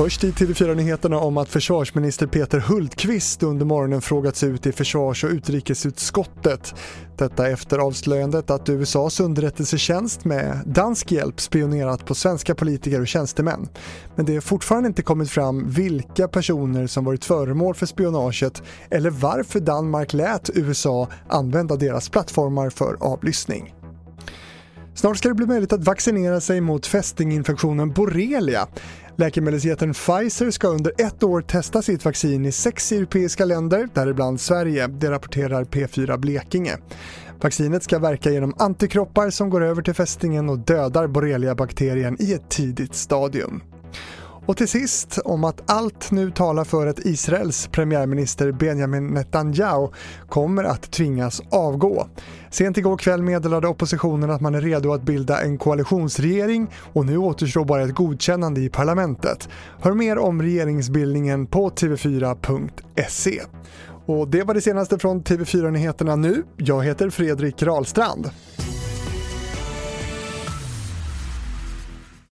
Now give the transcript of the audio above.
Först i TV4-nyheterna om att försvarsminister Peter Hultqvist under morgonen frågats ut i försvars och utrikesutskottet. Detta efter avslöjandet att USAs underrättelsetjänst med dansk hjälp spionerat på svenska politiker och tjänstemän. Men det har fortfarande inte kommit fram vilka personer som varit föremål för spionaget eller varför Danmark lät USA använda deras plattformar för avlyssning. Snart ska det bli möjligt att vaccinera sig mot fästinginfektionen borrelia. Läkemedelsjätten Pfizer ska under ett år testa sitt vaccin i sex europeiska länder, däribland Sverige, det rapporterar P4 Blekinge. Vaccinet ska verka genom antikroppar som går över till fästingen och dödar borreliabakterien i ett tidigt stadium. Och till sist om att allt nu talar för att Israels premiärminister Benjamin Netanyahu kommer att tvingas avgå. Sent igår kväll meddelade oppositionen att man är redo att bilda en koalitionsregering och nu återstår bara ett godkännande i parlamentet. Hör mer om regeringsbildningen på tv4.se. Och det var det senaste från TV4 Nyheterna nu. Jag heter Fredrik Rahlstrand.